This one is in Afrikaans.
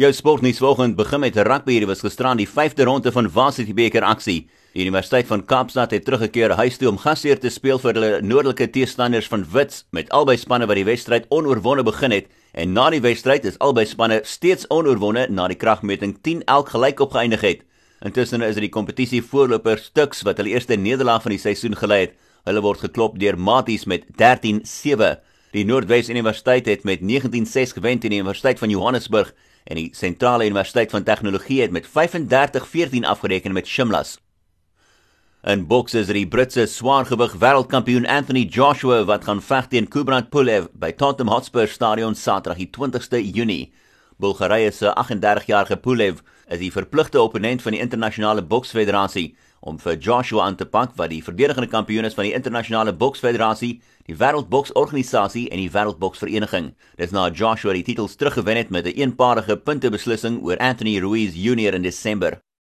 Jou sportnuus vanoggend begin met rugby. Dit was gisteraan die 5de ronde van Varsity beker aksie. Die Universiteit van Kaapstad het teruggekeer huis toe om gasheer te speel vir hulle noordelike teestanders van Wits met albei spanne wat die wedstryd onoorwonde begin het en na die wedstryd is albei spanne steeds onoorwonde na die kragmeting 10 elk gelyk opgeëindig het. Intussen is dit die kompetisie voorloper Stux wat hulle eerste nederlaag van die seisoen gelei het. Hulle word geklop deur Maties met 13-7. Die Noordwes Universiteit het met 19-6 gewen teen die Universiteit van Johannesburg en die Sentrale Universiteit van Tegnologie het met 35-14 afgereken met Shimlas. In boks is die Britse swaargewig wêreldkampioen Anthony Joshua wat gaan veg teen Kubrat Pulev by Tottenham Hotspur Stadion Saterdag die 20ste Junie. Bulgarië se 38-jarige Pulev is die verpligte opponent van die internasionale boksfederasie om vir Joshua aan te pak wat die verdedigende kampioen is van die internasionale boksfederasie, die wêreldboksorganisasie en die wêreldboksvereniging. Dis na Joshua die titels teruggewen het met 'n een eenparige puntebeslissing oor Anthony Ruiz Jr in Desember.